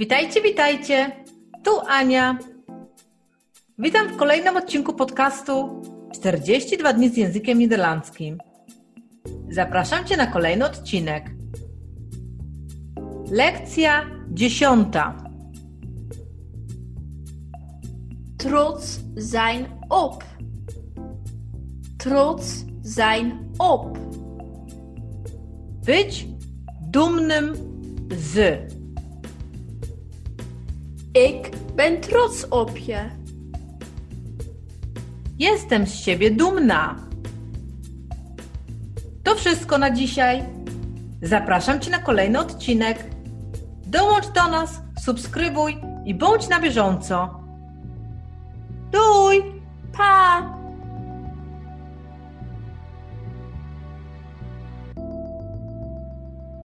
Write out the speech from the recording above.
Witajcie, witajcie. Tu Ania. Witam w kolejnym odcinku podcastu 42 dni z językiem niderlandzkim. Zapraszam Cię na kolejny odcinek. Lekcja dziesiąta. Trots zijn op. Trots zijn op. Być dumnym z. Ik ben trots op je. Jestem z siebie dumna. To wszystko na dzisiaj. Zapraszam Cię na kolejny odcinek. Dołącz do nas, subskrybuj i bądź na bieżąco.